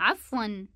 عفوا.